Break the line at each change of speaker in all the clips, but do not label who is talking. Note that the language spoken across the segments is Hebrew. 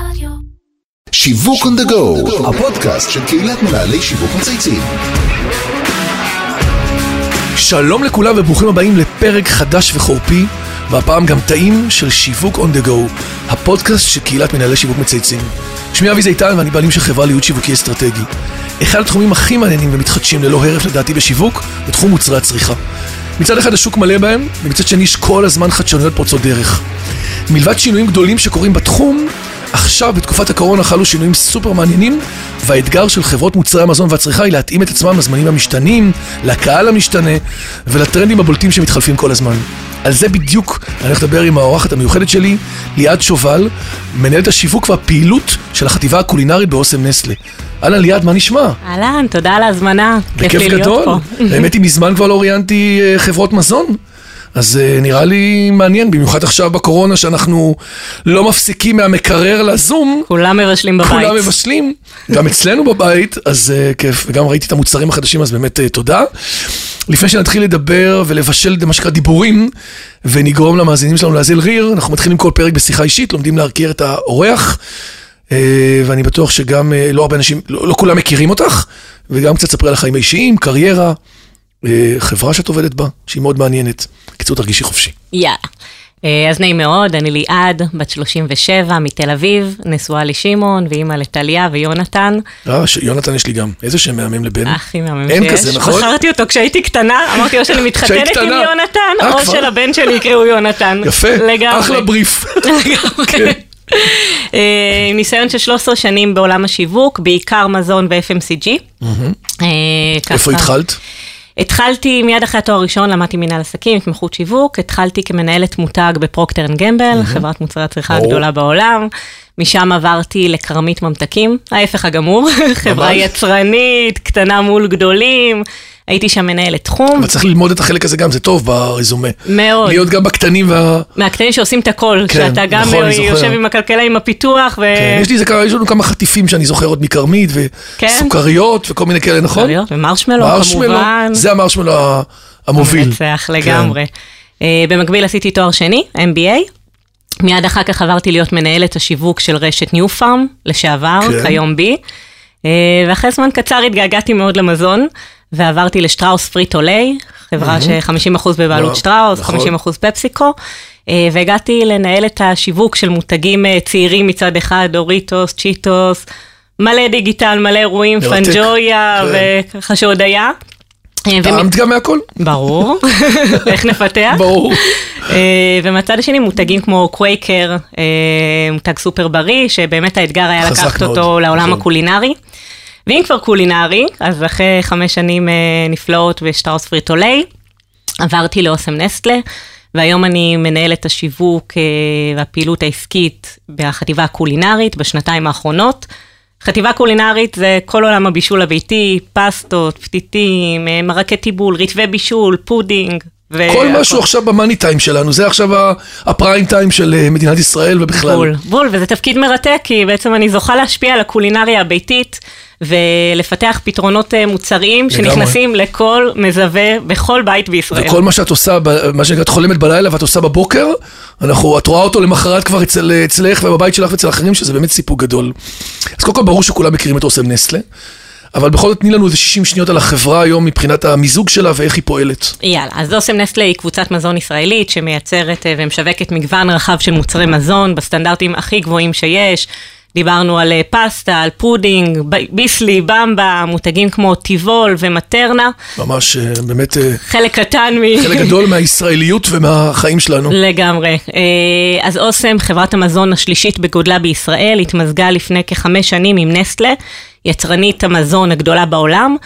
רדיו.
שיווק on the go, הפודקאסט של קהילת מנהלי שיווק מצייצים.
שלום לכולם וברוכים הבאים לפרק חדש וחורפי, והפעם גם טעים של שיווק on the go, הפודקאסט של קהילת מנהלי שיווק מצייצים. שמי אבי זיתן ואני בעלים של חברה להיות שיווקי אסטרטגי. אחד התחומים הכי מעניינים ומתחדשים ללא הרף לדעתי בשיווק, בתחום מוצרי הצריכה. מצד אחד השוק מלא בהם, ומצד שני יש כל הזמן חדשנויות פורצות דרך. מלבד שינויים גדולים שקורים בתחום, עכשיו בתקופת הקורונה חלו שינויים סופר מעניינים, והאתגר של חברות מוצרי המזון והצריכה היא להתאים את עצמם לזמנים המשתנים, לקהל המשתנה ולטרנדים הבולטים שמתחלפים כל הזמן. על זה בדיוק אני הולך לדבר עם האורחת המיוחדת שלי, ליעד שובל, מנהלת השיווק והפעילות של החטיבה הקולינרית באוסם נסטלה. אהלן ליעד, מה נשמע?
אהלן, תודה על ההזמנה. כיף
בכיף גדול. האמת היא, מזמן כבר לא ראיינתי אה, חברות מזון. אז אה, נראה לי מעניין, במיוחד עכשיו בקורונה, שאנחנו לא מפסיקים מהמקרר לזום.
כולם מבשלים בבית.
כולם מבשלים, גם אצלנו בבית, אז uh, כיף, וגם ראיתי את המוצרים החדשים, אז באמת uh, תודה. לפני שנתחיל לדבר ולבשל מה שנקרא דיבורים, ונגרום למאזינים שלנו להזיל ריר, אנחנו מתחילים כל פרק בשיחה אישית, לומדים להכיר את האורח, ואני בטוח שגם לא הרבה אנשים, לא, לא כולם מכירים אותך, וגם קצת ספרי על החיים האישיים, קריירה, חברה שאת עובדת בה, שהיא מאוד מעניינת. קיצור, תרגישי חופשי.
יאללה. אה, אז נעים מאוד, אני ליעד, בת 37, מתל אביב, נשואה לשמעון, ואימא לטליה ויונתן.
אה, יונתן יש לי גם, איזה שם מהמם לבן.
הכי מהמם
אין
שיש.
כזה, נכון?
בחרתי אותו כשהייתי קטנה, אמרתי או שאני מתחתנת עם. יונתן,
אה,
או? שלבן שלי יקראו יונתן.
יפה. אחלה בריף. כן.
אה, ניסיון של 13 שנים בעולם השיווק, בעיקר מזון ו-FMCG. אה,
איפה. התחלת?
התחלתי מיד אחרי התואר הראשון, למדתי מנהל עסקים, התמחות שיווק, התחלתי כמנהלת מותג בפרוקטר אנד גמבל, חברת מוצרי הצריכה. הגדולה בעולם. משם עברתי לכרמית ממתקים, ההפך הגמור, חברה. יצרנית, קטנה מול גדולים. הייתי שם מנהלת תחום,
אבל צריך ללמוד את החלק הזה גם, זה טוב ברזומה.
מאוד.
להיות גם בקטנים וה...
מהקטנים שעושים את הכל,
כן,
שאתה גם
נכון.
יושב עם הכלכלה, עם הפיתוח, ו...
כן, יש לי כמה, יש לנו כמה חטיפים שאני זוכר עוד מכרמית,
כן.
וסוכריות וכל מיני כאלה, נכון?
סוכריות ומרשמלו,
מרשמלו,
כמובן.
זה המרשמלו המוביל.
מנצח לגמרי. אה, במקביל עשיתי תואר שני, MBA. מיד אחר כך עברתי להיות מנהלת השיווק של רשת ניו פארם, לשעבר,
כן.
כיום בי. אה, ואחרי זמן קצר התגעגעתי מאוד למזון, ועברתי לשטראוס פריט-אולי, חברה ש-50%
וואו,
בבעלות שטראוס,
נכון.
50% פפסיקו. אה, והגעתי לנהל את השיווק של מותגים אה, צעירים מצד אחד, דוריטוס, צ'יטוס, מלא דיגיטל, מלא אירועים. פנג'ויה,
כן.
וככה שעוד היה. אה,
טעמת גם מהכל?
ברור, איך נפתח?
ברור.
ומהצד השני מותגים כמו קווייקר, מותג סופר בריא, שבאמת האתגר היה לקחת אותו לעולם
נכון.
הקולינרי. ואם כבר קולינרי, אז אחרי חמש שנים אה, נפלאות בשטראוס פריטו ליי, עברתי לאוסם נסטלה, והיום אני מנהלת השיווק אה, והפעילות העסקית בחטיבה הקולינרית בשנתיים האחרונות. חטיבה קולינרית זה כל עולם הבישול הביתי, פסטות, פתיתים, אה, מרקי טיבול, רטבי בישול, פודינג.
כל
והכל.
משהו עכשיו ב money time שלנו, זה עכשיו ה prime time של מדינת ישראל ובכלל.
בול, בול, וזה תפקיד מרתק, כי בעצם אני זוכה להשפיע על הקולינריה הביתית, ולפתח פתרונות אה, מוצריים. שנכנסים לכל מזווה בכל בית בישראל.
וכל מה שאת עושה, מה שנקרא, את חולמת בלילה ואת עושה בבוקר, אנחנו, את רואה אותו למחרת כבר אצל, אצלך ובבית שלך ואצל אחרים, שזה באמת סיפוק גדול. אז קודם כל ברור שכולם מכירים את אוסם נסטלה, אבל בכל זאת תני לנו איזה 60 שניות על החברה היום מבחינת המיזוג שלה ואיך היא פועלת.
יאללה, אז אוסם נסטלה היא קבוצת מזון ישראלית שמייצרת אה, ומשווקת מגוון רחב של מוצרי מזון בסטנדרטים הכי גבוהים שיש. דיברנו על אה, פסטה, על פודינג, ביסלי, במבה, מותגים כמו טיבול ומטרנה,
ממש אה, באמת אה,
חלק קטן מ...
חלק גדול מהישראליות ומהחיים שלנו.
לגמרי. אז אוסם, חברת המזון השלישית בגודלה בישראל, התמזגה לפני כחמש שנים עם נסטלה, יצרנית המזון הגדולה בעולם.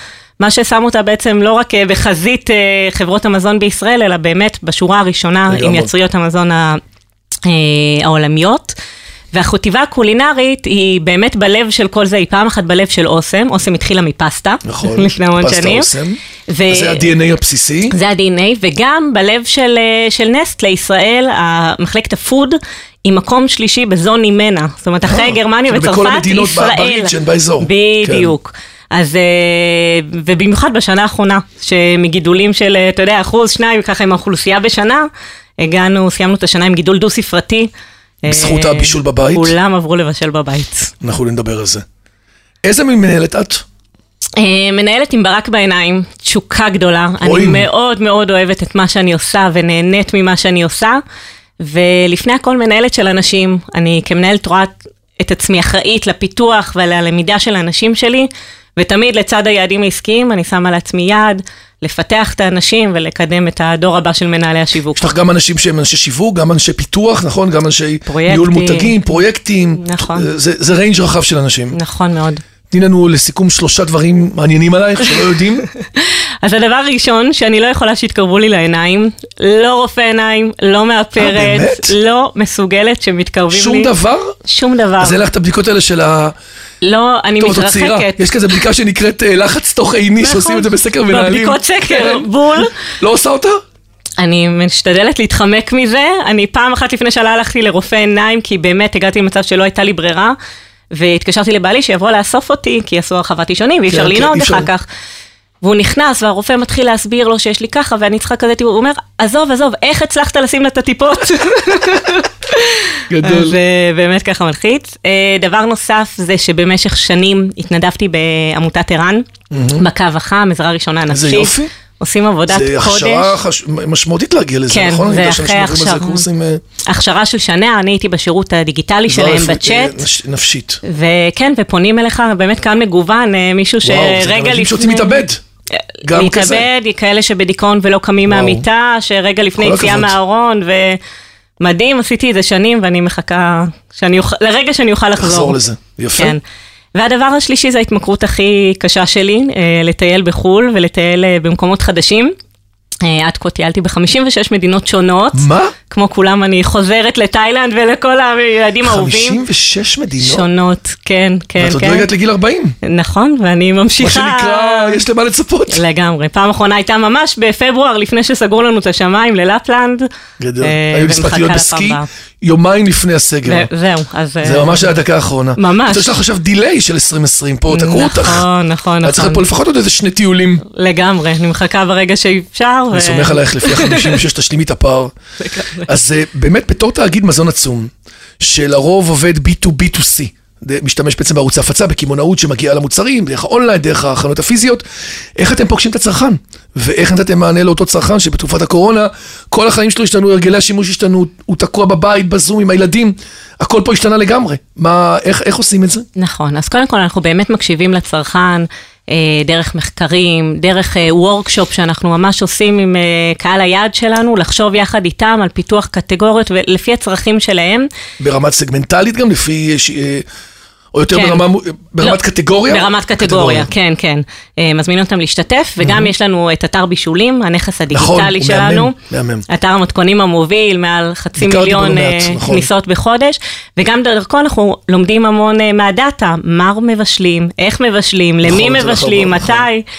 מה ששם אותה בעצם לא רק בחזית חברות המזון בישראל, אלא באמת בשורה הראשונה עם. יצריות המזון העולמיות. והחטיבה הקולינרית היא באמת בלב של כל זה, היא פעם אחת בלב של אוסם, אוסם התחילה מפסטה,
נכון,
לפני המון
פסטה
שנים.
אוסם.
ו-
זה ה-DNA הבסיסי.
זה ה-DNA, וגם בלב של, אה, של נסט לישראל, מחלקת הפוד היא מקום שלישי בזון ממנה. זאת אומרת, אחרי
אה,
גרמניה וצרפת,
בכל המדינות
ישראל.
בריג'ן, באזור.
בדיוק. אז, אה, ובמיוחד בשנה האחרונה, שמגידולים של, אתה יודע, אחוז, שניים, ככה עם האוכלוסייה בשנה, הגענו, סיימנו את השנה עם גידול דו-ספרתי.
בזכות
אה,
הבישול בבית?
כולם עברו לבשל בבית.
אנחנו נדבר על זה. איזה מין מנהלת את?
אה, מנהלת עם ברק בעיניים, תשוקה גדולה.
רואים.
אני מאוד מאוד אוהבת את מה שאני עושה ונהנית ממה שאני עושה. ולפני הכל מנהלת של אנשים. אני כמנהלת רואה את עצמי אחראית לפיתוח וללמידה של האנשים שלי, ותמיד לצד היעדים העסקיים אני שמה לעצמי יעד לפתח את האנשים ולקדם את הדור הבא של מנהלי השיווק.
יש לך גם אנשים שהם אנשי שיווק, גם אנשי פיתוח, נכון? גם אנשי
פרויקטים.
ניהול מותגים, פרויקטים.
נכון.
זה, זה ריינג' רחב של אנשים.
נכון מאוד.
תני לנו לסיכום שלושה דברים מעניינים עלייך שלא יודעים.
אז הדבר הראשון, שאני לא יכולה שיתקרבו לי לעיניים, לא רופא עיניים, לא מאפרת,
באמת?
לא מסוגלת שמתקרבים
שום
לי.
דבר?
שום דבר.
אז אין לך את הבדיקות האלה של ה...
לא, אני
טוב, עוד צעירה.
מתרחקת.
יש כזה בדיקה שנקראת אה, לחץ תוך עיני, שעושים
נכון.
את זה בסקר מנהלים.
בבדיקות סקר,
כן.
בול.
לא עושה אותה?
אני משתדלת להתחמק מזה. אני פעם אחת לפני שנה הלכתי לרופא עיניים, כי באמת הגעתי למצב שלא הייתה לי ברירה, והתקשרתי לבעלי שיבוא לאסוף אותי, כי עשו הרחבת אישונים, ואי
כן,
אפשר
כן,
לנהוג. אחר כך. והוא נכנס, והרופא מתחיל להסביר לו שיש לי ככה, ואני צריכה כזה טיפול, הוא אומר, עזוב, עזוב, איך הצלחת לשים לה את הטיפות?
גדול.
אז אה, באמת ככה מלחיץ. אה, דבר נוסף זה שבמשך שנים התנדבתי בעמותת ער"ן, בקו החם, עזרה ראשונה נפשית.
איזה יופי.
עושים עבודת
זה
קודש.
הכשרה חש- משמעותית להגיע לזה,
כן,
נכון?
זה אחרי
זה
הכשרה.
קורסים... אה,
הכשרה של שנה, אני הייתי בשירות הדיגיטלי שלהם
רפואית, אה,
בצ'אט.
נש- נפשית.
וכן, ופונים אליך, באמת כאן מגוון, מישהו
וואו, זה גם
שרגע
אנשים
לפני...
שרוצים להתאבד. גם כזה.
להתאבד, כאלה שבדיכאון ולא קמים
וואו.
מהמיטה, שרגע לפני יציאה. מהארון, ומדהים, עשיתי את זה שנים, ואני מחכה שאני אוכל, לרגע שאני אוכל לחזור.
לחזור לזה. יפה.
כן. והדבר השלישי זה ההתמכרות הכי קשה שלי, אה, לטייל בחו"ל ולטייל אה, במקומות חדשים. אה, עד כה טיילתי ב-56 מדינות שונות.
מה?
כמו כולם, אני חוזרת לתאילנד ולכל היעדים האהובים.
56 מדינות?
שונות, כן, כן,
ואת עוד
כן.
לא הגעת לגיל 40.
נכון, ואני
מה
ממשיכה...
שנקרא, יש למה לצפות.
לגמרי. פעם אחרונה הייתה ממש בפברואר, לפני שסגרו לנו את השמיים ללפלנד.
גדול.
אה,
היו
ומחכה
בסקי. יומיים לפני הסגר.
זהו, אז...
זה
אה,
ממש היה הדקה האחרונה.
ממש.
יש לך עכשיו דיליי של 2020 פה, תקעו אותך.
נכון, נכון,
היה צריך
נכון.
פה לפחות עוד איזה שני טיולים.
לגמרי, אני מחכה ברגע שאפשר.
אני סומך עלייך לפי ה-56, תשלימי את הפער. אז אה, באמת, בתור תאגיד מזון עצום, שלרוב עובד B2B2C, זה משתמש בעצם בערוץ ההפצה, בקמעונאות שמגיעה למוצרים, דרך האונליין, דרך החנויות הפיזיות, איך אתם פוגשים את הצרכן? ואיך נתתם מענה לאותו צרכן שבתקופת הקורונה, כל החיים שלו השתנו, הרגלי השימוש השתנו, הוא תקוע בבית, בזום, עם הילדים, הכל פה השתנה לגמרי. מה, איך, איך עושים את זה?
נכון, אז קודם כל אנחנו באמת מקשיבים לצרכן דרך מחקרים, דרך אה, וורקשופ שאנחנו ממש עושים עם אה, קהל היעד שלנו, לחשוב יחד איתם על פיתוח קטגוריות ולפי הצרכים שלהם.
ברמת סגמנטלית גם, לפי... או יותר
כן.
ברמה, ברמת
לא,
קטגוריה?
ברמת קטגוריה, כן, כן. אה, מזמין אותם להשתתף, וגם יש לנו את אתר בישולים, הנכס
נכון,
הדיגיטלי
הוא מהמם,
שלנו.
מהמם.
אתר המתכונים המוביל, מעל חצי מיליון
לא
אה,
מעט, נכון.
כניסות בחודש, וגם דרכו אנחנו לומדים המון אה, מהדאטה, מה מבשלים, איך מבשלים, למי
נכון,
מבשלים,
נכון, נכון.
מתי. אה,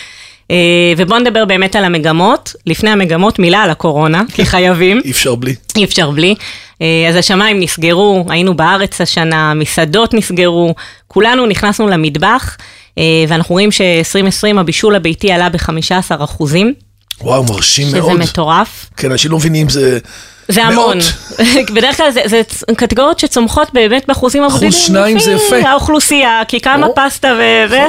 ובואו נדבר באמת על המגמות. לפני המגמות, מילה על הקורונה, כי חייבים.
אי אפשר בלי.
אי אפשר בלי. אה, אז השמיים נסגרו, היינו בארץ השנה, מסעדות נסגרו, כולנו נכנסנו למטבח, אה, ואנחנו רואים ש-2020 הבישול הביתי עלה ב-15 אחוזים,
וואו, מרשים
שזה
מאוד.
מטורף.
כן, אנשים לא מבינים, זה...
זה. המון. בדרך כלל זה, זה קטגוריות שצומחות באמת באחוזים
אחוז,
הבודדים.
שניים זה יפה.
האוכלוסייה, כי כמה. פסטה וזה.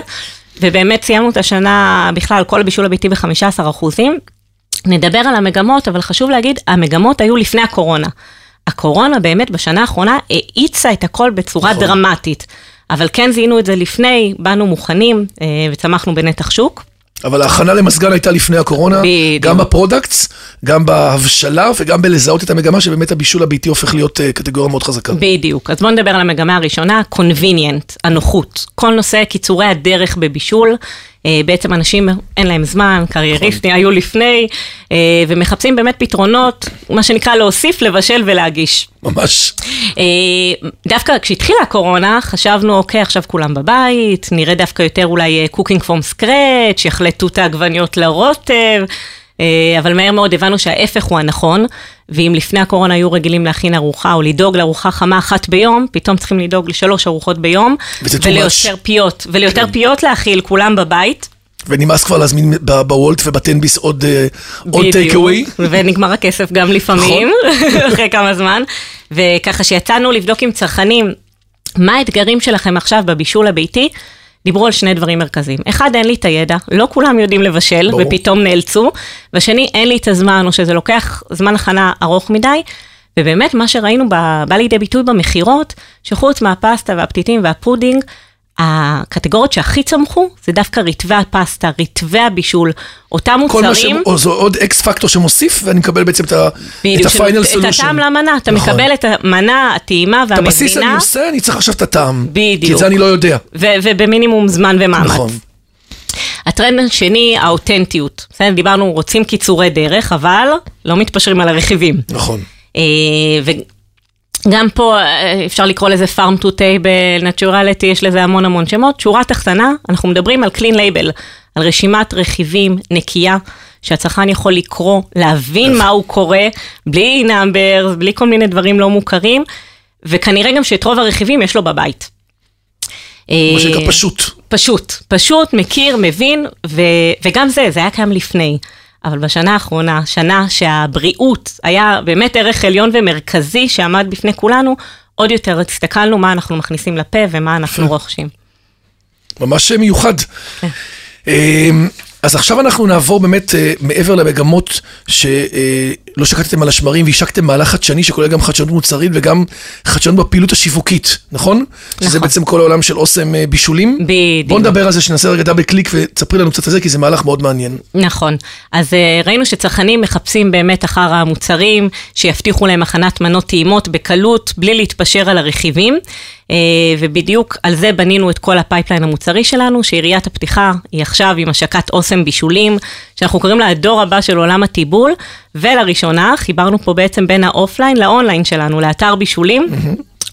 ובאמת סיימנו את השנה, בכלל, כל הבישול הביתי ב-15 אחוזים. נדבר על המגמות, אבל חשוב להגיד, המגמות היו לפני הקורונה. הקורונה באמת בשנה האחרונה האיצה את הכל בצורה
נכון.
דרמטית. אבל כן זיהינו את זה לפני, באנו מוכנים אה, וצמחנו בנתח שוק.
אבל ההכנה למזגן הייתה לפני הקורונה,
בדיוק.
גם ב products, גם בהבשלה וגם בלזהות את המגמה שבאמת הבישול הביתי הופך להיות אה, קטגוריה מאוד חזקה.
בדיוק. אז בואו נדבר על המגמה הראשונה, convenient, הנוחות. כל נושא קיצורי הדרך בבישול. אה, בעצם אנשים אין להם זמן, קרייריסטים היו לפני, אה, ומחפשים באמת פתרונות, מה שנקרא להוסיף, לבשל ולהגיש.
ממש.
אה, דווקא כשהתחילה הקורונה, חשבנו, אוקיי, עכשיו כולם בבית, נראה דווקא יותר אולי cooking from scratch, יחלטו את העגבניות לרוטב, אבל מהר מאוד הבנו שההפך הוא הנכון, ואם לפני הקורונה היו רגילים להכין ארוחה או לדאוג לארוחה חמה אחת ביום, פתאום צריכים לדאוג לשלוש ארוחות ביום, וליותר. פיות, וליותר
כן.
פיות להאכיל, כולם בבית.
ונמאס כבר להזמין בוולט ובטנביס עוד אה, טייק אווי.
ונגמר הכסף גם לפעמים,
נכון.
אחרי כמה זמן. וככה שיצאנו לבדוק עם צרכנים, מה האתגרים שלכם עכשיו בבישול הביתי? דיברו על שני דברים מרכזיים. אחד, אין לי את הידע, לא כולם יודעים לבשל,
ברור.
ופתאום נאלצו. והשני, אין לי את הזמן, או שזה לוקח זמן הכנה ארוך מדי. ובאמת, מה שראינו בא, בא לידי ביטוי במכירות, שחוץ מהפסטה והפתיתים והפודינג, הקטגוריות שהכי צמחו זה דווקא רטבי הפסטה, רטבי הבישול, אותם
כל מה
מוצרים.
ש... או זו עוד X factor שמוסיף, ואני מקבל בעצם את ה- את
בדיוק,
ה final
את
solution.
הטעם למנה, אתה
נכון.
מקבל את המנה, הטעימה
את הבסיס אני עושה, אני צריך עכשיו את הטעם. כי את
בדיוק.
זה אני לא יודע.
ו- ובמינימום זמן ומאמץ.
נכון.
הטרנד השני, האותנטיות. בסדר, דיברנו, רוצים קיצורי דרך, אבל לא מתפשרים על הרכיבים.
נכון.
אה, וגם פה אה, אפשר לקרוא לזה farm to table, naturality, יש לזה המון המון שמות. שורה תחתונה, אנחנו מדברים על clean label, על רשימת רכיבים נקייה, שהצרכן יכול לקרוא, להבין מה הוא קורא, בלי נאמברס, בלי כל מיני דברים לא מוכרים, וכנראה גם שאת רוב הרכיבים יש לו בבית.
מה
אה,
שנקרא פשוט.
פשוט, פשוט, מכיר, מבין, ו, וגם זה, זה היה קיים לפני. אבל בשנה האחרונה, שנה שהבריאות היה באמת ערך עליון ומרכזי שעמד בפני כולנו, עוד יותר הסתכלנו מה אנחנו מכניסים לפה ומה אנחנו רוכשים.
ממש מיוחד.
כן.
אמ, אז עכשיו אנחנו נעבור באמת אה, מעבר למגמות שלא שקטתם על השמרים והשקתם מהלך חדשני שכולל גם חדשנות מוצרית וגם חדשנות בפעילות השיווקית, נכון? שזה
נכון.
בעצם כל העולם של אוסם אה, בישולים.
בדיוק.
בוא נדבר על זה, שנעשה רגע double click ותספרי לנו קצת על זה, כי זה מהלך מאוד מעניין.
נכון. אז אה, ראינו שצרכנים מחפשים באמת אחר המוצרים שיבטיחו להם הכנת מנות טעימות בקלות, בלי להתפשר על הרכיבים. אה, ובדיוק על זה בנינו את כל ה pipeline המוצרי שלנו, שיריית הפתיחה היא עכשיו עם השקת אוסם בישולים, שאנחנו קוראים לה הדור הבא של עולם הטיבול, ולראשונה חיברנו פה בעצם בין ה offline ל online שלנו, לאתר בישולים.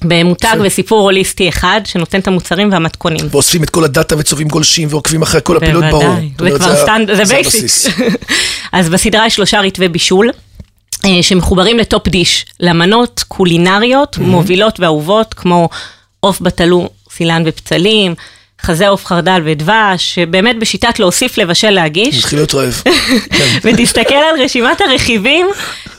במותג וסיפור הוליסטי אחד, שנותן את המוצרים והמתכונים.
ואוספים את כל ה data וצובעים גולשים ועוקבים אחרי כל הפעילות ברור.
בוודאי, זה כבר
ה-
stand, זה. basic. אז בסדרה יש שלושה רטבי בישול. אה, שמחוברים ל top dish, למנות קולינריות מובילות ואהובות, כמו עוף בתלו, סילן ובצלים, חזה עוף חרדל ודבש, שבאמת בשיטת להוסיף, לבשל, להגיש.
מתחיל להיות רעב. כן.
ותסתכל על רשימת הרכיבים,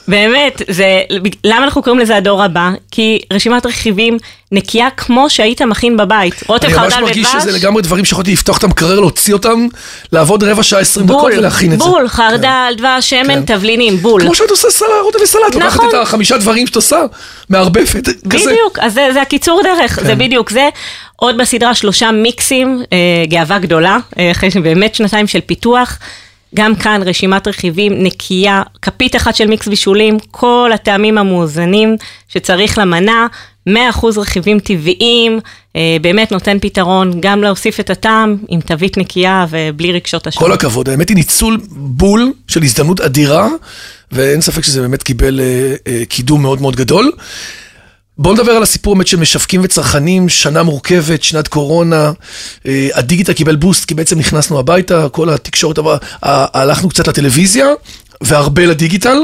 באמת, זה, למה אנחנו קוראים לזה הדור הבא? כי רשימת רכיבים נקייה כמו שהיית מכין בבית. רוטב
אני ממש
חרדל
מרגיש
ודבש.
שזה לגמרי דברים שיכולתי לפתוח את המקרר, להוציא אותם, לעבוד רבע שעה, עשרים דקות ולהכין את זה.
בול, חרדל, דבש, שמן,
כן.
תבלינים, בול.
כמו שאת עושה סלט, רוטב וסלט, לוקחת
נכון.
את החמישה דברים שאת עושה, מערבפת, כזה.
בדיוק, אז זה, הקיצור דרך,
כן.
זה בדיוק זה. עוד בסדרה שלושה מיקסים, אה, גאווה גדולה, אה, אחרי באמת שנתיים של פיתוח. גם כאן רשימת רכיבים נקייה, כפית אחת של מיקס בישולים, כל הטעמים המאוזנים שצריך למנה, 100% רכיבים טבעיים, אה, באמת נותן פתרון גם להוסיף את הטעם עם תווית נקייה ובלי רגשות אשמה.
כל הכבוד, האמת היא ניצול בול של הזדמנות אדירה, ואין ספק שזה באמת קיבל קידום מאוד מאוד גדול. בואו נדבר על הסיפור באמת של משווקים וצרכנים, שנה מורכבת, שנת קורונה, אה, הדיגיטל קיבל בוסט כי בעצם נכנסנו הביתה, כל התקשורת עברה, ה- הלכנו קצת לטלוויזיה והרבה לדיגיטל.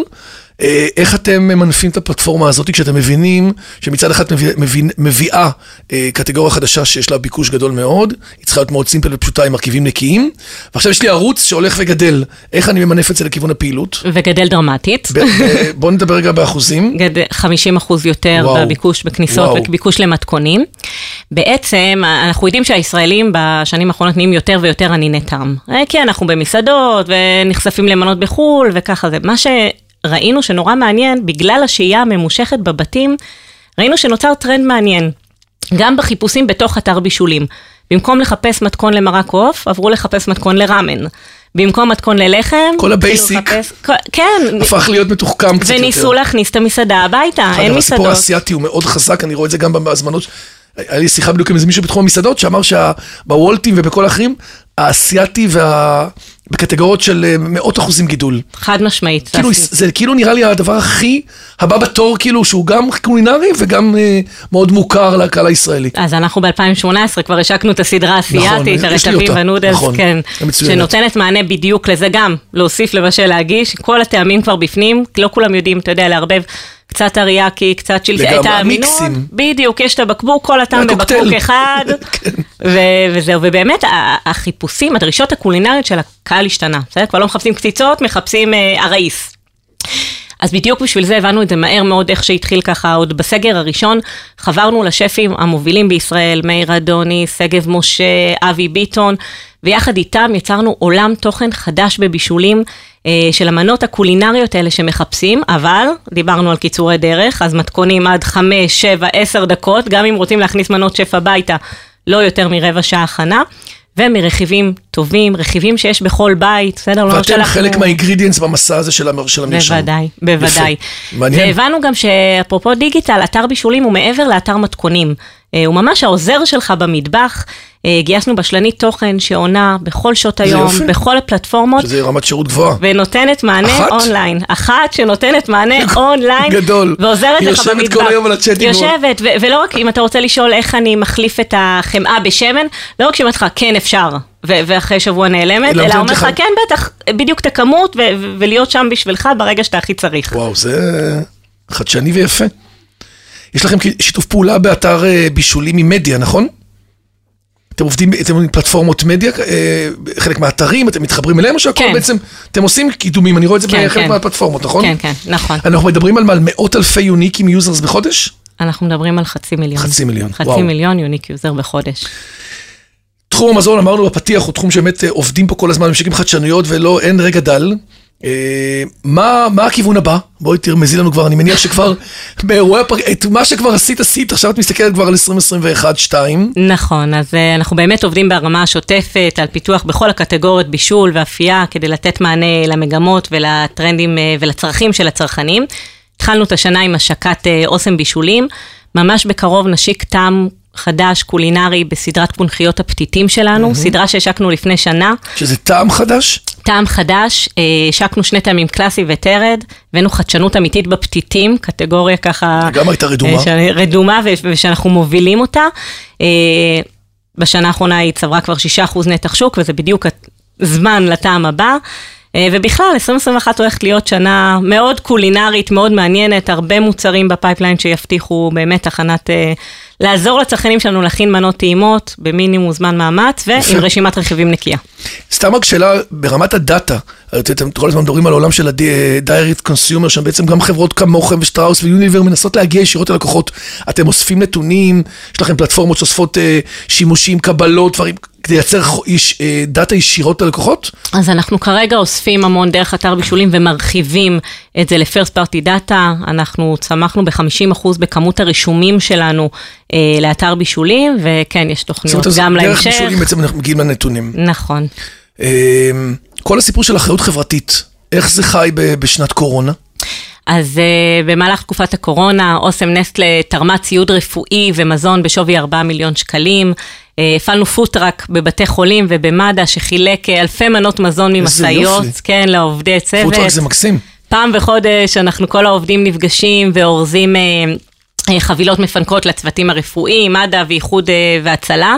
אה, איך אתם ממנפים את הפלטפורמה הזאת כשאתם מבינים שמצד אחד מביא, מביא, מביאה אה, קטגוריה חדשה שיש לה ביקוש גדול מאוד, היא צריכה להיות מאוד סימפל ופשוטה עם מרכיבים נקיים, ועכשיו יש לי ערוץ שהולך וגדל, איך אני ממנף את זה לכיוון הפעילות?
וגדל דרמטית.
ב- ב- בואו נדבר רגע באחוזים.
גד- 50 אחוז יותר
וואו.
בביקוש בכניסות
וואו.
וביקוש למתכונים. בעצם, אנחנו יודעים שהישראלים בשנים האחרונות נהיים יותר ויותר אניני טעם. אה, כי אנחנו במסעדות ונחשפים למנות בחו"ל וככה זה. מה שראינו שנורא מעניין, בגלל השהייה הממושכת בבתים, ראינו שנוצר טרנד מעניין. גם בחיפושים בתוך אתר בישולים. במקום לחפש מתכון למרק עוף, עברו לחפש מתכון לראמן. במקום מתכון ללחם,
כל
ה
basic.
לחפש- כל- כן,
הפך להיות מתוחכם קצת יותר.
וניסו להכניס את המסעדה הביתה, אין
אגב, הסיפור
מסעדות.
האסייתי הוא מאוד חזק, אני רואה את זה גם בהזמנות. היה לי שיחה בדיוק עם איזה מישהו בתחום המסעדות, שאמר שבוולטים ובכל האחרים, האסייתי וה... בקטגוריות של אה, מאות אחוזים גידול.
חד משמעית.
כאילו,
זה-
כאילו נראה לי הדבר הכי הבא בתור, כאילו, שהוא גם קולינרי וגם אה, מאוד מוכר לקהל הישראלי.
אז אנחנו ב-2018 כבר השקנו את הסדרה האסייתית,
נכון, יש לי
הרטבים והנודלס,
נכון,
כן. שנותנת מענה בדיוק לזה גם, להוסיף, לבשל, להגיש, כל הטעמים כבר בפנים, לא כולם יודעים, אתה יודע, לערבב קצת אריאקי, קצת
לגמרי,
את המינון. בדיוק, יש את הבקבוק, כל הטעם. בבקבוק אחד,
כן.
ו- וזהו, ובאמת החיפושים, הדרישות הקולינריות של הקהל השתנה, בסדר? כבר לא מחפשים קציצות, מחפשים אה, עראיס. אז בדיוק בשביל זה הבנו את זה מהר מאוד, איך שהתחיל ככה, עוד בסגר הראשון, חברנו לשפים המובילים בישראל, מאיר אדוני, שגב משה, אבי ביטון, ויחד איתם יצרנו עולם תוכן חדש בבישולים אה, של המנות הקולינריות האלה שמחפשים, אבל דיברנו על קיצורי דרך, אז מתכונים עד 5, 7, 10 דקות, גם אם רוצים להכניס מנות שף הביתה, לא יותר מרבע שעה הכנה. ומרכיבים טובים, רכיבים שיש בכל בית, בסדר? לא
ואתם
שלחנו-
חלק מהאינגרידיאנס במסע הזה של המר- של המרשם.
בוודאי, בוודאי.
יפה, מעניין.
והבנו גם שאפרופו דיגיטל, אתר בישולים הוא מעבר לאתר מתכונים. אה, הוא ממש העוזר שלך במטבח. אה, גייסנו בשלנית תוכן שעונה בכל שעות היום,
יופי.
בכל הפלטפורמות.
שזה רמת שירות גבוהה.
ונותנת מענה
אחת?
אונליין. אחת שנותנת מענה אונליין.
גדול.
ועוזרת לך
יושבת
במטבח.
כל היום על הצ'אטים.
יושבת, ו- ולא רק אם אתה רוצה לשאול איך אני מחליף את החמאה בשמן, לא רק שהיא אומרת לך, כן אפשר, ו- ואחרי שבוע נעלמת,
אלא
אומרת לך,
לך-
כן בטח, בדיוק את הכמות, ו- ו- ולהיות שם בשבילך ברגע שאתה הכי צריך.
וואו, זה חדשני ויפה. יש לכם שיתוף פעולה באתר אה, בישולים עם מדיה, נכון? אתם עובדים, אתם עובדים פלטפורמות מדיה, אה, חלק מהאתרים, אתם מתחברים אליהם, או שהכל
כן.
בעצם, אתם עושים קידומים, אני רואה את זה
כן,
בחלק
כן.
מהפלטפורמות, נכון?
כן, כן, נכון.
אנחנו מדברים על, על מאות אלפי unique users בחודש?
אנחנו מדברים על חצי מיליון.
חצי מיליון,
חצי
וואו.
מיליון unique user בחודש.
תחום המזון, אמרנו בפתיח, הוא תחום שבאמת אה, עובדים פה כל הזמן, משיקים חדשנויות ולא, אין רגע דל. אה, מה, מה הכיוון הבא? בואי תרמזי לנו כבר, אני מניח שכבר באירועי הפרק, את מה שכבר עשית, עשית, עכשיו את מסתכלת כבר על 2021-2022.
נכון, אז uh, אנחנו באמת עובדים ברמה השוטפת על פיתוח בכל הקטגוריות בישול ואפייה כדי לתת מענה למגמות ולטרנדים uh, ולצרכים של הצרכנים. התחלנו את השנה עם השקת אוסם בישולים, ממש בקרוב נשיק טעם חדש קולינרי בסדרת קונכיות הפתיתים שלנו, סדרה שהשקנו לפני שנה.
שזה טעם חדש?
טעם חדש, אה, השקנו שני טעמים קלאסי וטרד, הבאנו חדשנות אמיתית בפתיתים, קטגוריה ככה...
גם הייתה רדומה.
אה, רדומה ושאנחנו מובילים אותה. אה, בשנה האחרונה היא צברה כבר 6% נתח שוק, וזה בדיוק הזמן לטעם הבא. אה, ובכלל, 2021 הולכת להיות שנה מאוד קולינרית, מאוד מעניינת, הרבה מוצרים ב pipeline שיבטיחו באמת הכנת, אה, לעזור לצרכנים שלנו להכין מנות טעימות במינימום זמן מאמץ ועם. רשימת רכיבים נקייה.
סתם רק שאלה, ברמת ה data, אתם כל הזמן מדברים על העולם של ה-direct consumer, שם בעצם גם חברות כמוכם ושטראוס ויוניליבר מנסות להגיע ישירות ללקוחות. אתם אוספים נתונים, יש לכם פלטפורמות שאוספות אה, שימושים, קבלות, דברים, כדי לייצר איש, אה, דאטה ישירות ללקוחות?
אז אנחנו כרגע אוספים המון דרך אתר בישולים ומרחיבים את זה ל-first party data. אנחנו צמחנו ב-50% בכמות הרישומים שלנו אה, לאתר בישולים, וכן, יש תוכניות גם
דרך
להמשך.
בישולים בעצם אנחנו מגיעים לנתונים.
נכון.
אה, כל הסיפור של אחריות חברתית, איך זה חי בשנת קורונה?
אז uh, במהלך תקופת הקורונה, אוסם נסטלה תרמה ציוד רפואי ומזון בשווי 4 מיליון שקלים. Uh, הפעלנו פוטראק בבתי חולים ובמד"א שחילק אה, אלפי מנות מזון ממשאיות. כן, לעובדי צוות.
פוטרק זה מקסים.
פעם בחודש אנחנו כל העובדים נפגשים ואורזים אה, אה, חבילות מפנקות לצוותים הרפואיים, מד"א ואיחוד אה, והצלה,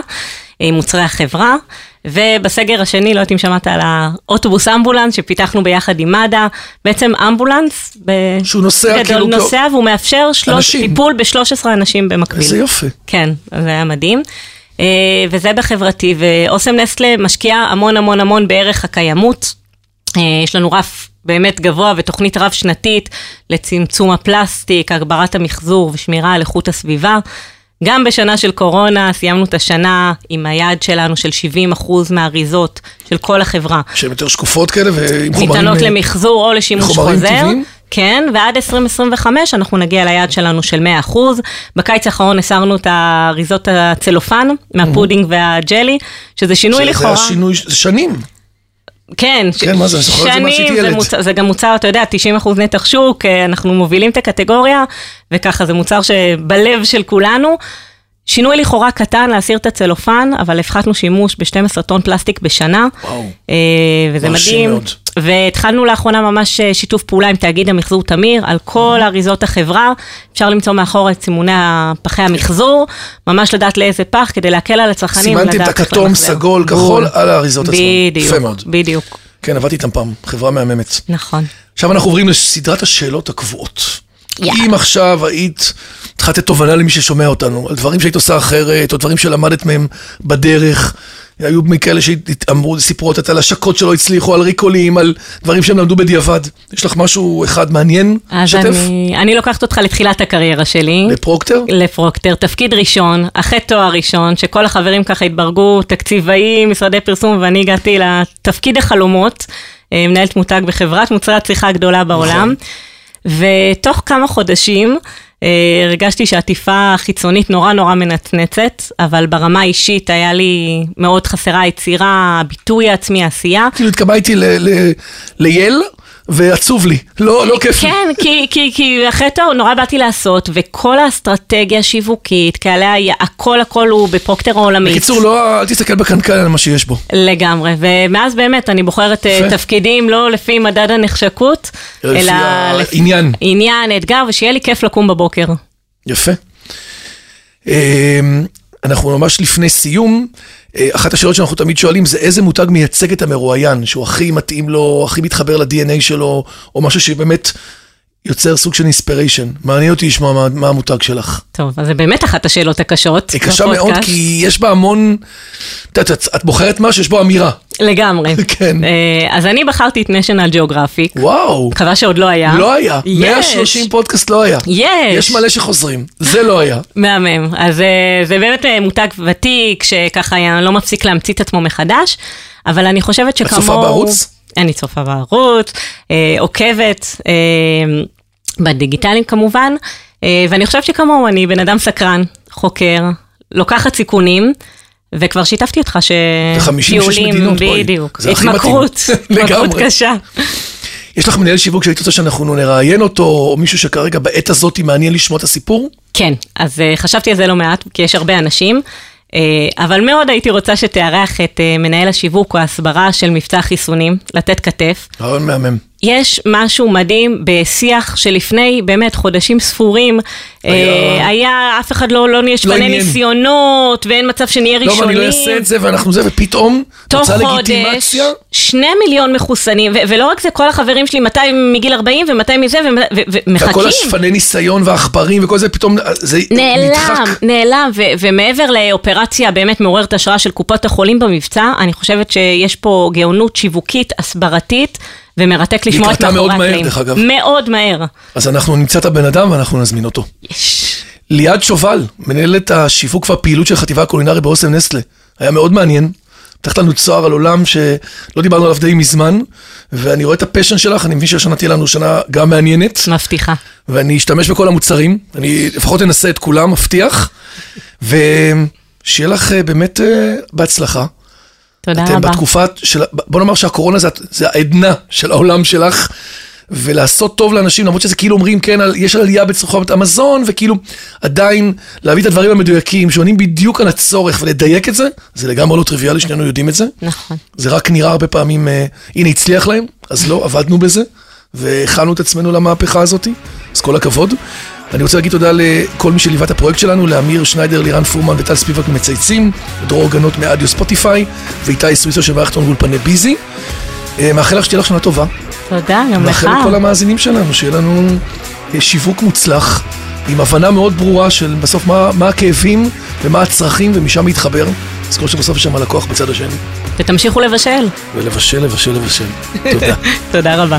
אה, מוצרי החברה. ובסגר השני, לא יודעת אם שמעת על האוטובוס אמבולנס שפיתחנו ביחד עם מד"א, בעצם אמבולנס, ב...
שהוא נוסע
גדול,
כאילו...
נוסע והוא מאפשר שלוש. טיפול ב-13 אנשים במקביל.
איזה יופי.
כן, זה היה מדהים. אה, וזה בחברתי, ואוסם נסטלה משקיעה המון המון המון בערך הקיימות. אה, יש לנו רף באמת גבוה ותוכנית רב-שנתית לצמצום הפלסטיק, הגברת המחזור ושמירה על איכות הסביבה. גם בשנה של קורונה סיימנו את השנה עם היעד שלנו של 70% מהאריזות של כל החברה.
שהן יותר שקופות כאלה ועם חומרים...
ניתנות
אה,
למחזור או לשימוש חוזר.
טבעיים?
כן, ועד 2025 אנחנו נגיע ליעד שלנו של 100%. בקיץ האחרון הסרנו את האריזות הצלופן מהפודינג והג'לי, שזה שינוי
זה
לכאורה.
היה שינוי, זה שנים.
כן,
כן, מה זה, אני זוכר את זה מאז שהייתי
שנים, זה,
ילד.
מוצר, זה גם מוצר, אתה יודע, 90% נתח שוק, אה, אנחנו מובילים את הקטגוריה, וככה זה מוצר שבלב של כולנו. שינוי לכאורה קטן להסיר את הצלופן, אבל הפחתנו שימוש ב-12 טון פלסטיק בשנה.
וואו.
אה, וזה מדהים.
מאוד.
והתחלנו לאחרונה ממש אה, שיתוף פעולה עם תאגיד המחזור תמיר, על כל אריזות החברה. אפשר למצוא מאחור את סימוני פחי המחזור, ממש לדעת לאיזה פח, כדי להקל על הצרכנים.
סימנתם את הכתום. סגול, כחול, על האריזות עצמן.
בדיוק. בדיוק,
כן, עבדתי איתם פעם, חברה מהממת.
נכון.
עכשיו אנחנו עוברים לסדרת השאלות הקבועות.
יאללה.
אם עכשיו היית צריכה לתת תובנה למי ששומע אותנו, על דברים שהיית עושה אחרת, או דברים שלמדת מהם בדרך, היו מכאלה שאמרו, סיפרו אותת על השקות שלא הצליחו, על ריקולים, על דברים שהם למדו בדיעבד. יש לך משהו אחד מעניין?
אז
לשתף?
אני, אני לוקחת אותך לתחילת הקריירה שלי.
לפרוקטר?
לפרוקטר, תפקיד ראשון, אחרי תואר ראשון, שכל החברים ככה התברגו, תקציבאים, משרדי פרסום, ואני הגעתי לתפקיד החלומות, אה, מנהלת מותג בחברת מוצרי הצריכה הגדולה בעולם. ותוך כמה חודשים אה, הרגשתי שהעטיפה החיצונית נורא נורא מנצנצת, אבל ברמה האישית היה לי מאוד חסרה היצירה, הביטוי העצמי, העשייה.
כאילו התקבלתי לייל, ועצוב לי, לא לא כיף לי.
כן, כי, כי, כי אחרי תואר נורא באתי לעשות, וכל האסטרטגיה השיווקית, קהלי הכל הכל הוא בפרוקטר העולמית.
בקיצור, לא, אל תסתכל בקנקן על מה שיש בו.
לגמרי, ומאז באמת אני בוחרת אה,
יפה.
תפקידים לא לפי מדד הנחשקות,
אלא לפי העניין.
עניין, אתגר, ושיהיה לי כיף לקום בבוקר.
יפה. אמ, אנחנו ממש לפני סיום, אה, אחת השאלות שאנחנו תמיד שואלים זה איזה מותג מייצג את המרואיין, שהוא הכי מתאים לו, הכי מתחבר ל-DNA שלו, או משהו שבאמת יוצר סוג של אינספיריישן. מעניין אותי לשמוע מה, מה המותג שלך.
טוב, אז זה באמת אחת השאלות הקשות.
היא קשה מאוד. כי יש בה המון, את יודעת, את, את בוחרת משהו, יש בו אמירה.
לגמרי.
כן.
אה, אז אני בחרתי את national geographic,
וואו,
מקווה שעוד לא היה.
לא היה.
יש.
130 פודקאסט לא היה.
יש.
יש מלא שחוזרים, זה לא היה.
מהמם. אז אה, זה באמת אה, מותג ותיק, שככה היה- לא מפסיק להמציא את עצמו מחדש, אבל אני חושבת שכמו...
צופה בערוץ?
אני צופה בערוץ, אה, עוקבת, אה, בדיגיטלים כמובן, אה, ואני חושבת שכמוהו, אני בן אדם סקרן, חוקר, לוקחת סיכונים. וכבר שיתפתי אותך ש...
ו-56
טיולים,
מדינות, בואי.
בדיוק. התמכרות, התמכרות. קשה.
יש לך מנהל שיווק שהיית רוצה שאנחנו נראיין אותו, או מישהו שכרגע בעת הזאת מעניין לשמוע את הסיפור?
כן, אז uh, חשבתי על זה לא מעט, כי יש הרבה אנשים, אבל מאוד הייתי רוצה שתארח את uh, מנהל השיווק או ההסברה של מבצע החיסונים, לתת כתף.
רעיון מהמם.
יש משהו מדהים בשיח שלפני באמת חודשים ספורים,
היה-
היה, היה אף אחד לא, לא נשפנה
עניין.
ניסיונות, ואין מצב שנהיה
לא,
ראשונים.
ואני לא אעשה את זה, ואנחנו זה, ופתאום,
תוך חודש? שני מיליון מחוסנים, ו- ולא רק זה, כל החברים שלי, 200 מגיל 40 ו-200 מזה, ומחכים.
וכל השפני ניסיון והעכברים וכל זה, פתאום זה
נעלם,
נדחק.
נעלם, ו- ומעבר לאופרציה באמת מעוררת השראה של קופות החולים במבצע, אני חושבת שיש פה גאונות שיווקית, הסברתית, ומרתק לשמוע את מאחורי
מאוד מהר,
הקלעים.
דרך אגב.
מאוד מהר.
אז אנחנו נמצא את הבן אדם ואנחנו נזמין אותו.
יש.
ליעד שובל, מנהלת השיווק והפעילות של חטיבה הקולינרית באוסם נסטלה. היה מאוד מעניין. פתחת לנו צוהר על עולם שלא דיברנו עליו די מזמן, ואני רואה את הפשן שלך, אני מבין שהשנה תהיה לנו שנה גם מעניינת,
מבטיחה.
ואני אשתמש בכל המוצרים, אני לפחות אנסה את כולם, מבטיח, ושיהיה לך אה, באמת אה, בהצלחה.
תודה
אתם
רבה.
בתקופה של, בוא נאמר שהקורונה זה, זה העדנה של העולם שלך, ולעשות טוב לאנשים, למרות שזה כאילו אומרים, כן, על- יש עלייה בצריכות המזון, וכאילו עדיין להביא את הדברים המדויקים, שעונים בדיוק על הצורך ולדייק את זה, זה לגמרי לא טריוויאלי, שנינו יודעים את זה.
נכון.
זה רק נראה הרבה פעמים, אה, הנה הצליח להם, אז לא, עבדנו בזה, והכנו את עצמנו למהפכה הזאת, אז כל הכבוד. אני רוצה להגיד תודה לכל מי שליווה את הפרויקט שלנו, לאמיר שניידר, לירן פורמן וטל ספיבק מצייצים, דרור גנות מאדיו ספוטיפיי, ואיתי סוויסר של מערכת אולפני ביזי. אה, מאחל לך שתהיה לך שנה טובה.
תודה, גם לך.
מאחל לכל המאזינים שלנו, שיהיה לנו אה, שיווק מוצלח, עם הבנה מאוד ברורה של בסוף מה, מה הכאבים ומה הצרכים, ומשם להתחבר. זכור שבסוף יש שם הלקוח בצד השני.
ותמשיכו לבשל.
ולבשל, לבשל, לבשל. תודה.
תודה רבה.